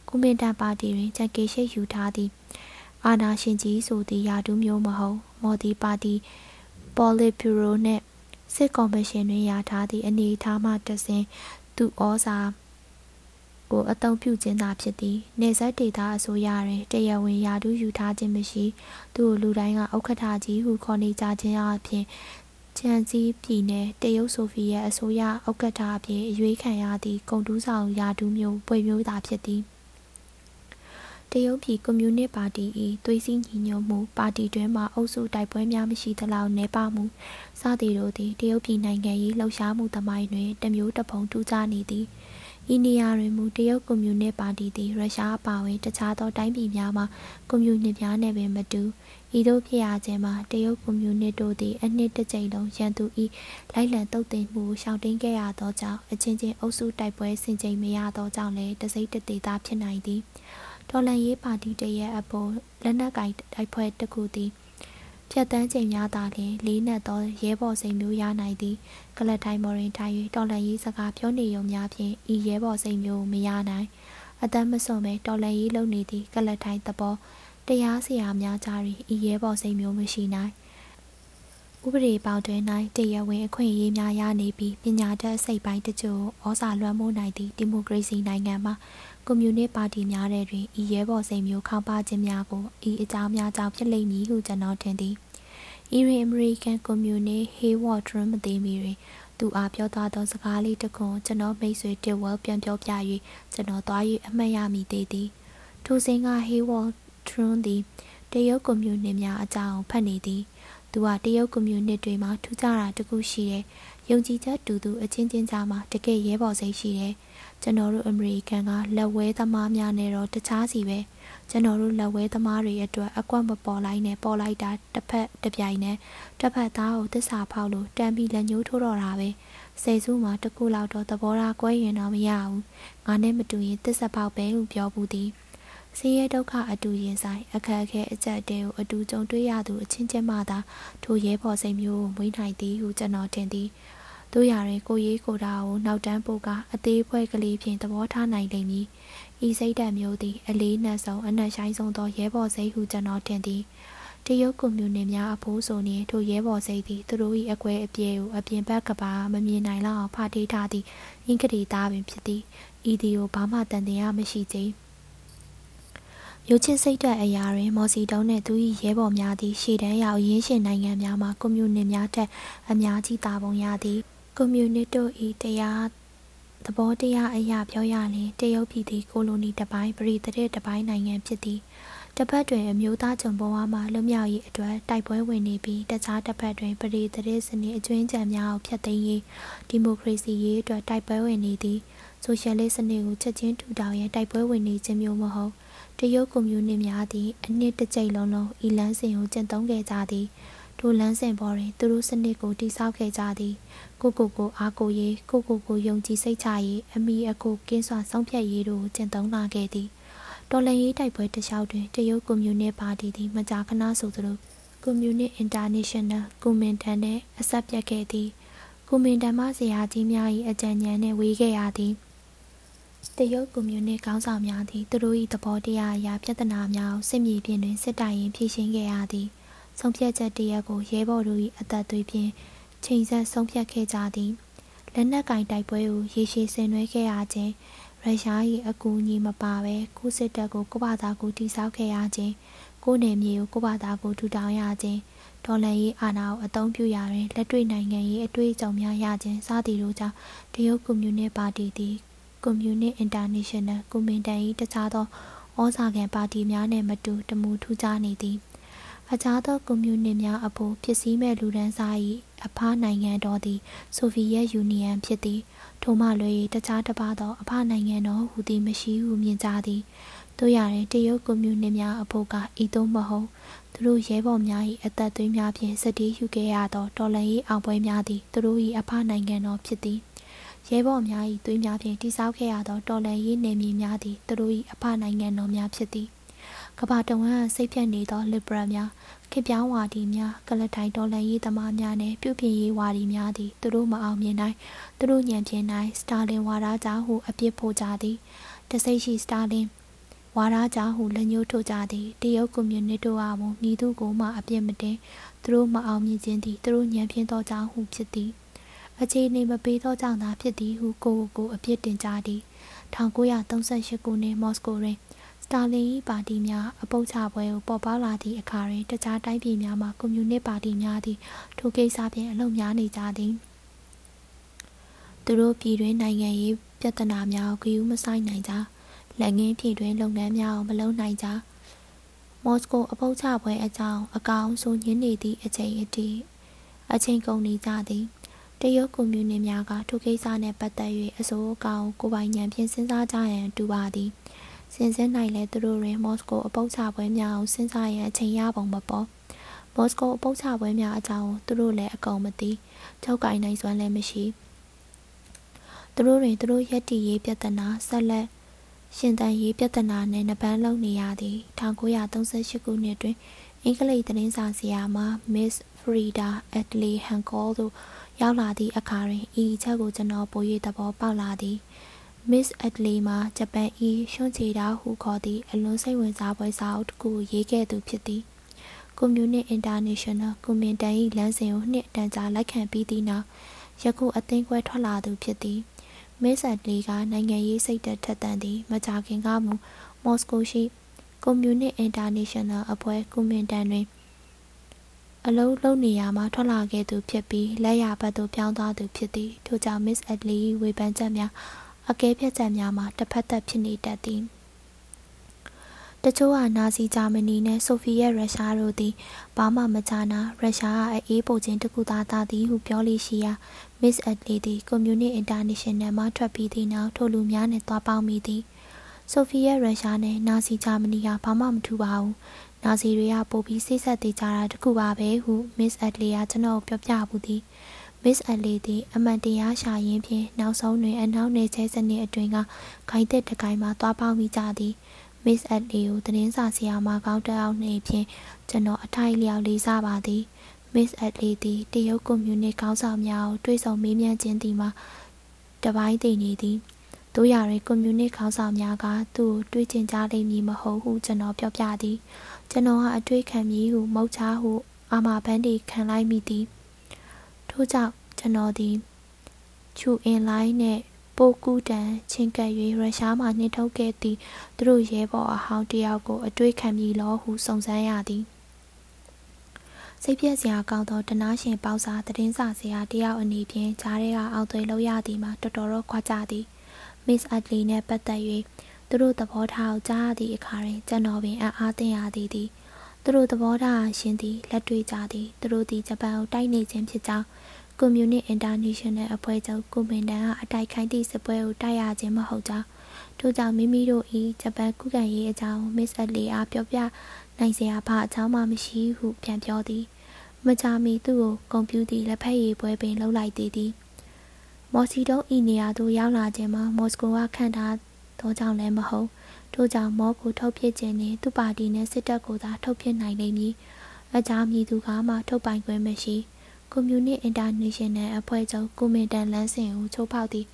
ကုမင်တန်ပါတီတွင်ချက်ကေရှိယူထားသည်အာနာရှင်ကြီးဆိုသည့်ယာတူးမျိုးမဟုတ်မော်ဒီပါတီပေါ်လစ်ဗျူရိုနှင့်စစ်ကော်မရှင်တွင်ရထားသည့်အနေအထားမှတဆင်သူဩစာကိုအသုံးပြုခြင်းသာဖြစ်သည်နေဆက်ဒေတာအစိုးရတွင်တရားဝင်ယာတူးယူထားခြင်းမရှိ သူ့လူတိုင်းကဥက္ကဋ္ဌကြီးဟုခေါ်နေကြခြင်းအပြင် ချန်စီပြည်နယ်တရုတ်ဆိုဗီယက်အစိုးရဥက္ကဋ္ဌအဖြစ်အရွေးခံရသည့်ဂုံတူးဆောင်ယာတူးမျိုးပွေမျိုးသာဖြစ်သည်တရုတ်ပြည်ကွန်မြူနစ်ပါတီ၏သွေးစည်းညီညွတ်မှုပါတီတွင်မှအုပ်စုတိုက်ပွဲများမရှိသလောက်နှဲပါမှုစသည်တို့သည်တရုတ်ပြည်နိုင်ငံ၏လှုပ်ရှားမှုသမိုင်းတွင်တမျိုးတစ်ပုံထူးခြားနေသည်ဤနေရာတွင်မူတရုတ်ကွန်မြူနစ်ပါတီသည်ရုရှားအပါအဝင်တခြားသောတိုင်းပြည်များမှကွန်မြူနစ်များနှင့်ပင်မတူ ဤသို့ဖြစ်ရခြင်းမှာတရုတ်ကွန်မြူနစ်တို့သည်အနှစ်တစ်ကြိမ်လုံးရန်သူ၏လိုက်လံတုတ်တင်မှုရှောင်တင်းခဲ့ရသောကြောင့်အချင်းချင်းအုပ်စုတိုက်ပွဲဆင်ခြင်မရသောကြောင့်လည်းတစိမ့်တသေးသားဖြစ်နိုင်သည်တော်လန်ရေးပါတီတရဲ့အပေါ်လက်နက်ကင်တိုက်ပွဲတစ်ခုသည်ဖြတ်တန်းချိန်များသာလျှင်လေးနက်သောရဲဘော်စိန်မျိုးရနိုင်သည်ကလတ်တိုင်းမော်ရင်ထိုင်၍တော်လန်ရေးစကားပြောနေုံများဖြင့်ဤရဲဘော်စိန်မျိုးမရနိုင်အတမ်းမစွန်ပဲတော်လန်ရေးလုပ်နေသည့်ကလတ်တိုင်းသဘော တရားစရာများကြား၍ဤရဲဘော်စိန်မျိုးမရှိနိုင်ဥပဒေပေါတွင်၌တရားဝင်အခွင့်အရေးများရနေပြီးပညာတတ်စိတ်ပိုင်းတချို့ဩဇာလွှမ်းမိုးနိုင်သည့်ဒီမိုကရေစီနိုင်ငံမှာကွန်မြူနစ်ပါတီများထဲတွင်ဤရဲဘော်စိန်မျိုးခေါင်းပါခြင်းများကိုဤအကြောင်းများကြောင့်ဖြစ်လိမ့်မည်ဟုကျွန်တော်ထင်သည်။အီရီအမေရိကန်ကွန်မြူနစ်ဟေးဝေါ်ဒရမသိမီတွင်သူအားပြောသွားသောစကားလေးတစ်ခုကျွန်တော်မိတ်ဆွေတစ်ဝဲပြန်ပြောပြ၍ကျွန်တော်သွား၍အမှတ်ရမိသေးသည်။ထိုစဉ်ကဟေးဝေါ် ဒရန်သည်တရုတ်ကွန်မြူနစ်များအကြောင်းဖတ်နေသည်။သူကတရုတ်ကွန်မြူနစ်တွေမှာထူးခြားတာတခုရှိတယ်။ယုံကြည်ချက်တူတူအချင်းချင်းကြားမှာတကယ်ရဲဘော်စိတ်ရှိတယ်။ကျွန်တော်တို့အမေရိကန်ကလက်ဝဲသမားများနဲ့တော့တခြားစီပဲကျွန်တော်တို့လက်ဝဲသမားတွေအတွက်အကွက်မပေါ်လိုက်နဲ့ပေါ်လိုက်တာတစ်ဖက်တစ်ပြိုင်နဲ့တစ်ဖက်သားကိုတစ္ဆာဖောက်လို့တန်ပြီးလက်ညှိုးထိုးတော့တာပဲစေစုမှာတကူလောက်တော့သဘောထားကွဲရင်တော့မရဘူးငါနဲ့မတူရင်တစ္ဆာဖောက်ပဲလို့ပြောဘူးသည် ဆင်းရဲဒုက္ခအတူရင်ဆိုင်အခက်အခဲအကြက်တဲကိုအတူကြုံတွေ့ရသူအချင်းချင်းမှသာထိုရဲဘော်စိတ်မျိုးကိုမွေးနိုင်သည်ဟုကျွန်တော်ထင်သည်တို့ရရင်ကိုရေးကိုတာကိုနောက်တန်းပို့ကအသေးဖွဲကလေးဖြင့်သဘောထားနိုင်လိမ့်မည်ဤစိတ်ဓာတ်မျိုးသည်အလေးနက်ဆုံးအနက်ရှိုင်းဆုံးသောရဲဘော်စိတ်ဟုကျွန်တော်ထင်သည်တရုတ်ကွန်မြူနစ်များအဖိုးဆိုနေထိုရဲဘော်စိတ်သည်သူတို့၏အကွဲအပြဲကိုအပြင်ဘက်ကပါမမြင်နိုင်လောက်အောင်ဖာထေးထားသည့်အင်္ဂရီသားပင်ဖြစ်သည်ဤသည်ကိုဘာမှတန်တရားမရှိသေး ရုပ်ချင်းစိတ်ဓာတ်အရာတွင်မော်စီတုံးနှင့်သူ၏ရဲဘော်များသည်ရှေ့တန်းရောက်ရင်းရှင်နိုင်ငံများမှကွန်မြူနစ်များထက်အများကြီးတာပုံရသည်ကွန်မြူနစ်တို့၏တရားသဘောတရားအရာပြောရလျင်တရုတ်ပြည်သည်ကိုလိုနီတစ်ပိုင်းပရိသတ်တစ်ပိုင်းနိုင်ငံဖြစ်သည်တစ်ဖက်တွင်အမျိုးသားဂျုံဘဝမှလွတ်မြောက်ရေးအတွက်တိုက်ပွဲဝင်နေပြီးတခြားတစ်ဖက်တွင်ပရိသတ်စနစ်အကျွင်းကြံများကိုဖျက်သိမ်းရေးဒီမိုကရေစီရေးအတွက်တိုက်ပွဲဝင်နေသည်ဆိုရှယ်လစ်စနစ်ကိုချက်ချင်းထူထောင်ရန်တိုက်ပွဲဝင်နေခြင်းမျိုးမဟုတ် တရုတ်ကွန်မြူနစ်များသည်အနှစ်တစ်ကြိမ်လုံးလုံးဤလန်းစဉ်ကိုကျင့်သုံးခဲ့ကြသည်ထိုလန်းစဉ်ပေါ်တွင်သူတို့စနစ်ကိုတိစောက်ခဲ့ကြသည်ကိုကိုကိုအားကိုရေးကိုကိုကိုယုံကြည်စိတ်ချရေးအမိအကိုကင်းစွာဆုံးဖြတ်ရေးတို့ကိုကျင့်သုံးလာခဲ့သည်တော်လှန်ရေးတိုက်ပွဲတခြားတွင်တရုတ်ကွန်မြူနစ်ပါတီသည်မကြာခဏဆိုသလိုကွန်မြူနစ်အင်တာနေရှင်နယ်ကွန်မင်တန်နှင့်အဆက်ပြတ်ခဲ့သည်ကွန်မင်တန်မှဆရာကြီးများ၏အကြံဉာဏ်နှင့်ဝေးခဲ့ရသည် တရုတ်ကွန်မြူနစ်ခေါင်းဆောင်များသည်သူတို့၏သဘောတရားအရာပြဿနာများကိုစစ်မြေပြင်တွင်စစ်တိုင်ရင်ဖြေရှင်းခဲ့ရသည်ဆုံးဖြတ်ချက်တရက်ကိုရဲဘော်တို့၏အသက်သွေးဖြင့်ချိန်ဆက်ဆုံးဖြတ်ခဲ့ကြသည်လက်နက်ကင်တိုက်ပွဲကိုရေရှည်ဆင်နွှဲခဲ့ရခြင်းရုရှား၏အကူအညီမပါဘဲကိုစစ်တပ်ကိုကိုဘာသာကိုတိစောက်ခဲ့ရခြင်းကိုနယ်မြေကိုကိုဘာသာကိုထူထောင်ရခြင်းဒေါ်လာရေးအာဏာကိုအသုံးပြုရာတွင်လက်တွေ့နိုင်ငံရေးအတွေ့အကြုံများရခြင်းစသည်တို့ကြောင့်တရုတ်ကွန်မြူနစ်ပါတီသည် ကွန်မြူနစ်အင်တာနေရှင်နယ်ကွန်မင်တန်၏တခြားသောဩဇာခံပါတီများနှင့်မတူတမူထူးခြားနေသည်အခြားသောကွန်မြူနစ်များအဖို့ဖြစ်စည်းမဲ့လူဒန်းစား၏အဖနိုင်ငံတော်သည် ဆိုဗီယက်ယူနီယံဖြစ်သည်ထိုမှလွယ်၍တခြားတစ်ပါးသောအဖနိုင်ငံတော်ဟူသည်မရှိဟုမြင်ကြသည်တို့ရတဲ့တရုတ်ကွန်မြူနစ်များအဖို့ကဤသို့မဟုတ်သူတို့ရဲဘော်များ၏အသက်သွေးများဖြင့်စတီးယူခဲ့ရသောတော်လှန်ရေးအောင်ပွဲများသည်သူတို့၏အဖနိုင်ငံတော်ဖြစ်သည် ရဲဘော်များ၏သွေးများဖြင့်တိစောက်ခဲ့ရသောတော်လှန်ရေးနယ်မြေများသည်သူတို့၏အဖနိုင်ငံတော်များဖြစ်သည်ကဘာတဝမ်းစိတ်ဖြတ်နေသော liberal များခေပြောင်းဝါဒီများကလထိုင်တော်လှန်ရေးသမားများနှင့်ပြုပြင်ရေးဝါဒီများသည်သူတို့မအောင်မြင်နိုင်သူတို့ညံပြင်းနိုင်စတာလင်ဝါဒကြောင့်ဟုအပြစ်ဖို့ကြသည်တစိတ်ရှိစတာလင်ဝါဒကြောင့်ဟုလက်ညှိုးထိုးကြသည်တရုတ်ကွန်မြူနစ်တို့အားမူမိသူကိုမှအပြစ်မတင်သူတို့မအောင်မြင်ခြင်းသည်သူတို့ညံပြင်းသောကြောင့်ဟုဖြစ်သည် အခြေအနေမပေးသောကြောင့်သာဖြစ်သည်ဟုကိုကိုကိုအပြစ်တင်ကြသည်1938ခုနှစ်မော်စကိုတွင်စတာလင်၏ပါတီများအပုပ်ချပွဲကိုပေါ်ပေါက်လာသည့်အခါတွင်တခြားတိုင်းပြည်များမှကွန်မြူနစ်ပါတီများသည်ထိုကိစ္စဖြင့်အလုံများနေကြသည်သူတို့ပြည်တွင်းနိုင်ငံရေးပြဿနာများကိုဂရုမစိုက်နိုင်ကြလက်ငင်းပြည်တွင်းလုပ်ငန်းများကိုမလုပ်နိုင်ကြမော်စကိုအပုပ်ချပွဲအကြောင်းအကောင်ဆိုညင်းနေသည့်အချိန်အထိအချိန်ကုန်နေကြသည် တရုတ်ကွန်မြူနစ်များကထိုကိစ္စနှင့်ပတ်သက်၍အစိုးအကောင်ကိုပိုင်ဉာဏ်ဖြင့်စဉ်းစားကြရန်တူပါသည်။စင်စစ်နိုင်လဲသူတို့တွင်မော်စကိုအပုပ်ချပွဲများကိုစဉ်းစားရန်အချိန်ရပုံမပေါ်မော်စကိုအပုပ်ချပွဲများအကြောင်းသူတို့လည်းအကုန်မသိချုပ်ကိုင်နိုင်စွမ်းလည်းမရှိသူတို့တွင်သူတို့ရက်တီရေးပြဿနာဆက်လက်ရှင်တန်ရေးပြဿနာနဲ့နှပန်းလုံးနေရသည်1938ခုနှစ်တွင်အင်္ဂလိပ်သတင်းစာဆရာမ Miss Frida Adley Hancock တို့ ရောက်လာသည့်အခါတွင်ဤအချက်ကိုကျွန်တော်ပို၍သဘောပေါက်လာသည်။ Miss Adley မှာဂျပန်ဤရှွန့်ချေတာဟုခေါ်သည့်အလွန်စိတ်ဝင်စားပွဲစာအုပ်တစ်ခုရေးခဲ့သူဖြစ်သည်။ Communist International ကွန်မင်တန်၏လမ်းစဉ်ကိုနှစ်တန်ကြာလက်ခံပြီးသည့်နောက်ယခုအသင်းခွဲထွက်လာသူဖြစ်သည်။ Miss Adley ကနိုင်ငံရေးစိတ်သက်ထက်သန်သည်မကြာခင်ကမူမော်စကိုရှိ Communist International အဖွဲ့ကွန်မင်တန်တွင် အလုံးလုံးနေရာမှာထွက်လာခဲ့သူဖြစ်ပြီးလက်ရဘက်သို့ပြောင်းသွားသူဖြစ်သည်ထို့ကြောင့် Miss Adley ၏ဝေဖန်ချက်များအကဲဖြတ်ချက်များမှာတစ်ဖက်သက်ဖြစ်နေတတ်သည်တချို့ဟာနာဇီဂျာမနီနှင့်ဆိုဗီယက်ရုရှားတို့သည်ဘာမှမချနာရုရှားအအေးပိုခြင်းတကူသာသာသည်ဟုပြောလိရှိရာ Miss Adley သည်ကွန်မြူနစ်အင်တာနေရှင်နယ်မှထွက်ပြီးသည့်နောက်ထိုလူများနှင့်တွားပေါင်းမိသည်ဆိုဗီယက်ရုရှားနှင့်နာဇီဂျာမနီကဘာမှမထူပါဘူး နာဇီတွေကပိုပြီးစိတ်ဆက်သေးကြတာတကူပါပဲဟု Miss Adley ကကျွန်တော်ပြောပြဘူးသည်မစ္စအလီသည်အမှန်တရားရှာရင်းဖြင့်နောက်ဆုံးတွင်အနောက်နယ်ချဲစနစ်အတွင်းကခိုင်သက်တကိုင်းမှသွားပေါက်မိကြသည်မစ္စအလီကိုသတင်းစာဆရာမကောင်းတက်အောင်နေဖြင့်ကျွန်တော်အထိုက်လျောက်လေးစားပါသည်မစ္စအလီသည်တရုတ်ကွန်မြူနစ်ခေါင်းဆောင်များကိုတွေ့ဆုံမေးမြန်းခြင်းသည်မှာတပိုင်းတည်နေသည်တို့ရရင်ကွန်မြူနစ်ခေါင်းဆောင်များကသူ့ကိုတွေ့ကျင်ကြလိမ့်မည်မဟုတ်ဟုကျွန်တော်ပြောပြသည် ကျွန်တော်ဟာအတွေ့ခံမည်ဟုမုတ်ချဟုအာမာဘန်းတီခံလိုက်မိသည်ထို့ကြောင့်ကျွန်တော်သည်ချူအင်လိုင်းနှင့်ပိုကူတန်ချင်းကပ်၍ရုရှားမှနှင်ထုတ်ခဲ့သည့်သူတို့ရဲဘော်အဟောင်းတယောက်ကိုအတွေ့ခံပြီလောဟုစုံစမ်းရသည်စိတ်ပြည့်စရာကောင်းသောတနာရှင်ပေါစာသတင်းစာဆရာတယောက်အနေဖြင့်ဂျားရဲကအောက်သွေးလောက်ရသည်မှာတော်တော်တော့ခွာကြသည် Miss Adley နှင့်ပတ်သက်၍ သူတို့သဘောထားကိုကြားရသည့်အခါတွင်ကျွန်တော်ပင်အံ့အားသင့်ရသည်သည်သူတို့သဘောထားရှင်သည်လက်တွေ့ကြသည်သူတို့သည်ဂျပန်ကိုတိုက်နေခြင်းဖြစ်ကြောင်းကွန်မြူနစ်အင်တာနေရှင်နယ်အဖွဲ့ချုပ်ကွန်မန်ဒန်ကအတိုက်ခိုက်သည့်စစ်ပွဲကိုတိုက်ရခြင်းမဟုတ်ကြောင်းထို့ကြောင့်မိမိတို့၏ဂျပန်ကုကန်ရေးအကြောင်းမစ္စအလီအားပြောပြနိုင်စရာဘာအကြောင်းမှမရှိဟုပြန်ပြောသည်မကြာမီသူ့ကိုဂုံပြူသည့်လက်ဖက်ရည်ပွဲပင်လှုပ်လိုက်သေးသည်မော်စီတုံးဤနေရာသို့ရောက်လာခြင်းမှာမော်စကိုကခန့်ထား သောကြောင့်လည်းမဟုတ်ထို့ကြောင့်မောကိုထုတ်ဖြစ်ခြင်းနှင့်သူ့ပါတီနှင့်စစ်တပ်ကိုသာထုတ်ဖြစ်နိုင်လိမ့်မည်အကြောင်းမည်သူကမှထုတ်ပိုင်ခွင့်မရှိကွန်မြူနစ်အင်တာနေရှင်နယ်အဖွဲ့ချုပ်ကွန်မင်တန်လန်းစင်ကိုချိုးဖောက်သည့်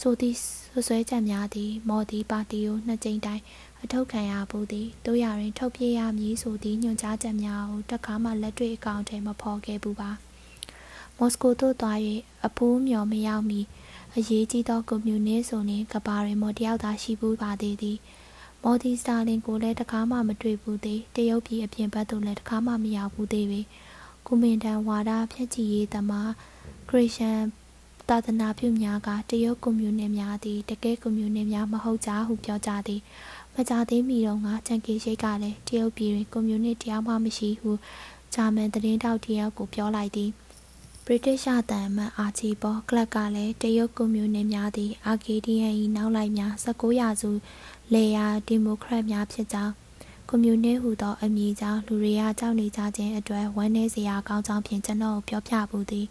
ဆိုသည့်ဆွဆွဲချက်များသည်မော်ဒီပါတီကိုနှစ်ကြိမ်တိုင်အထောက်ခံရဖို့သည်တို့ရရင်ထုတ်ပြရမည်ဆိုသည့်ညွှန်ကြားချက်များကိုတခါမှလက်တွေ့အကောင့်ထဲမဖော်ခဲ့ဘူးပါမော်စကိုသို့သွား၍အဖိုးမျော်မရောက်မီ အရေးကြီးသောကွန်မြူနစ်ဆိုနှင့်ကဘာရင်မော်တယောက်သာရှိဘူးပါသေးသည်မော်ဒီစတာလင်ကိုလည်းတခါမှမတွေ့ဘူးသေးတရုတ်ပြည်အပြင်ဘက်သို့လည်းတခါမှမရောက်ဘူးသေးပေကုမင်တန်ဝါဒဖြည့်ချီရေးသမားခရစ်ယာန်သာသနာပြုများကတရုတ်ကွန်မြူနစ်များသည်တကယ်ကွန်မြူနစ်များမဟုတ်ကြဟုပြောကြသည်မကြသေးမီတော့ကချန်ကီရှိတ်ကလည်းတရုတ်ပြည်တွင်ကွန်မြူနစ်တရားမှမရှိဟုဂျာမန်သတင်းတောက်တယောက်ကိုပြောလိုက်သည် ဗြိတိရှတန်မန်အာချီပေါ်ကလပ်ကလည်းတရုတ်ကွန်မြူနစ်များသည်အာကေဒီယန်၏နောက်လိုက်များ19ရာစုလေယာဒီမိုကရက်များဖြစ်ကြောင်းကွန်မြူနစ်ဟူသောအမည်ကြောင့်လူတွေကကြောက်နေကြခြင်းအတွက်ဝမ်းနည်းစရာကောင်းကြောင်းဖြင့်ကျွန်တော်ပြောပြပူသည်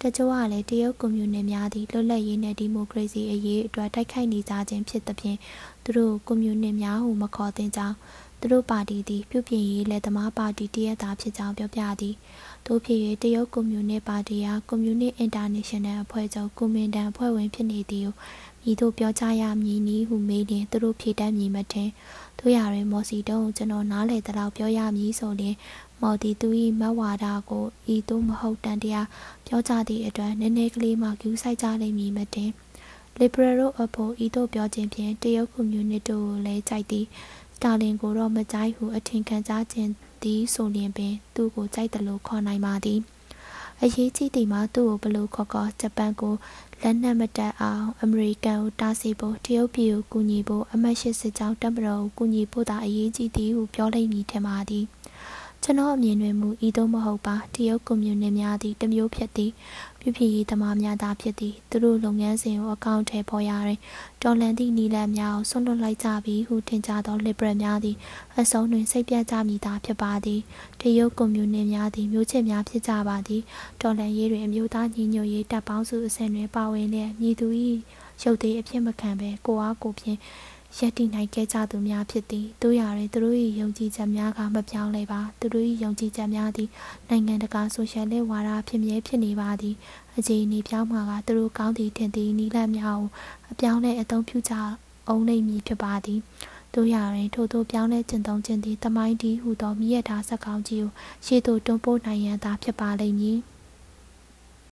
တချို့ကလည်းတရုတ်ကွန်မြူနစ်များသည်လွတ်လပ်ရေးနှင့်ဒီမိုကရေစီအရေးအတွက်တိုက်ခိုက်နေကြခြင်းဖြစ်သဖြင့်သူတို့ကွန်မြူနစ်များဟုမခေါ်သင့်ကြောင်းသူတို့ပါတီသည် ပြုပြင်ရေးလက်သမားပါတီတရက်သားဖြစ်ကြောင်းပြောပြသည် တို့ဖြစ်၍တရုတ်ကွန်မြူနစ်ပါတီအားကွန်မြူနစ်အင်တာနေရှင်နယ်အဖွဲ့ချုပ်ကွန်မင်တန်အဖွဲ့ဝင်ဖြစ်နေသည်ကိုမိတို့ပြောကြရမည်နည်းဟုမေးရင်သူတို့ဖြေတတ်မည်မထင်တို့ရရင်မော်စီတုံးကိုကျွန်တော်နားလေတဲ့လောက်ပြောရမည်ဆိုရင်မော်ဒီသူ၏မဝါဒကိုဤသို့မဟုတ်တန်တရားပြောကြသည့်အတွက်နည်းနည်းကလေးမှကျူးဆိုင်ကြလိမ့်မည်မတင် liberal တို့အဖို့ဤသို့ပြောခြင်းဖြင့်တရုတ်ကွန်မြူနတီကိုလည်းကြိုက်သည်စတာလင်ကိုတော့မကြိုက်ဟုအထင်ခံကြခြင်း သည်ဆိုလျင်ပင် သူ့ကိုကြိုက်တယ်လို့ခေါ်နိုင်ပါသည်အရေးကြီးသည်မှာသူ့ကိုဘလို့ခေါ်ခေါ်ဂျပန်ကိုလက်နက်မတက်အောင်အမေရိကန်ကိုတားဆီးဖို့တရုတ်ပြည်ကိုကူညီဖို့အမတ်ရှိစစ်ကြောင်းတပ်မတော်ကိုကူညီဖို့သာအရေးကြီးသည်ဟုပြောလိမ့်မည်ထင်ပါသည်ကျွန်တော်အမြင်တွင်မူဤသို့မဟုတ်ပါတရုတ်ကွန်မြူနစ်များသည်တမျိုးဖြစ်သည် ပြုဖြစ်ရေးသမားများသာဖြစ်သည်သူတို့လုပ်ငန်းစဉ်ကိုအကောင့်ထဲပေါ်ရတွင်တော်လန်သည့်နီလန်များကိုဆွန့်လွတ်လိုက်ကြပြီဟုထင်ကြသော liberal များသည်အဆုံးတွင်စိတ်ပြတ်ကြမည်သာဖြစ်ပါသည်တရုတ်ကွန်မြူနစ်များသည်မျိုးချစ်များဖြစ်ကြပါသည်တော်လန်ရေးတွင်အမျိုးသားညီညွတ်ရေးတပ်ပေါင်းစုအဆင့်တွင်ပါဝင်လျက်မြည်သူ၏ရုပ်သေးအဖြစ်မခံဘဲကိုအားကိုဖြင့် ရပ်တည်နိုင်ခဲ့ကြသူများဖြစ်သည်တို့ရရင်သူတို့၏ယုံကြည်ချက်များကမပြောင်းလဲပါသူတို့၏ယုံကြည်ချက်များသည်နိုင်ငံတကာဆိုရှယ်လစ်ဝါဒဖြစ်မြဲဖြစ်နေပါသည်အခြေအနေပြောင်းမှာကသူတို့ကောင်းသည်ထင်သည်နီလန့်များကိုအပြောင်းလဲအသုံးပြုကြအောင်လိမ့်မည်ဖြစ်ပါသည်တို့ရရင်ထို့သောပြောင်းလဲကျင့်သုံးခြင်းသည်တမိုင်းဒီဟုသောမိရထားစက်ကောင်းကြီးကိုရှေ့သို့တွန်းပို့နိုင်ရန်သာဖြစ်ပါလိမ့်မည်။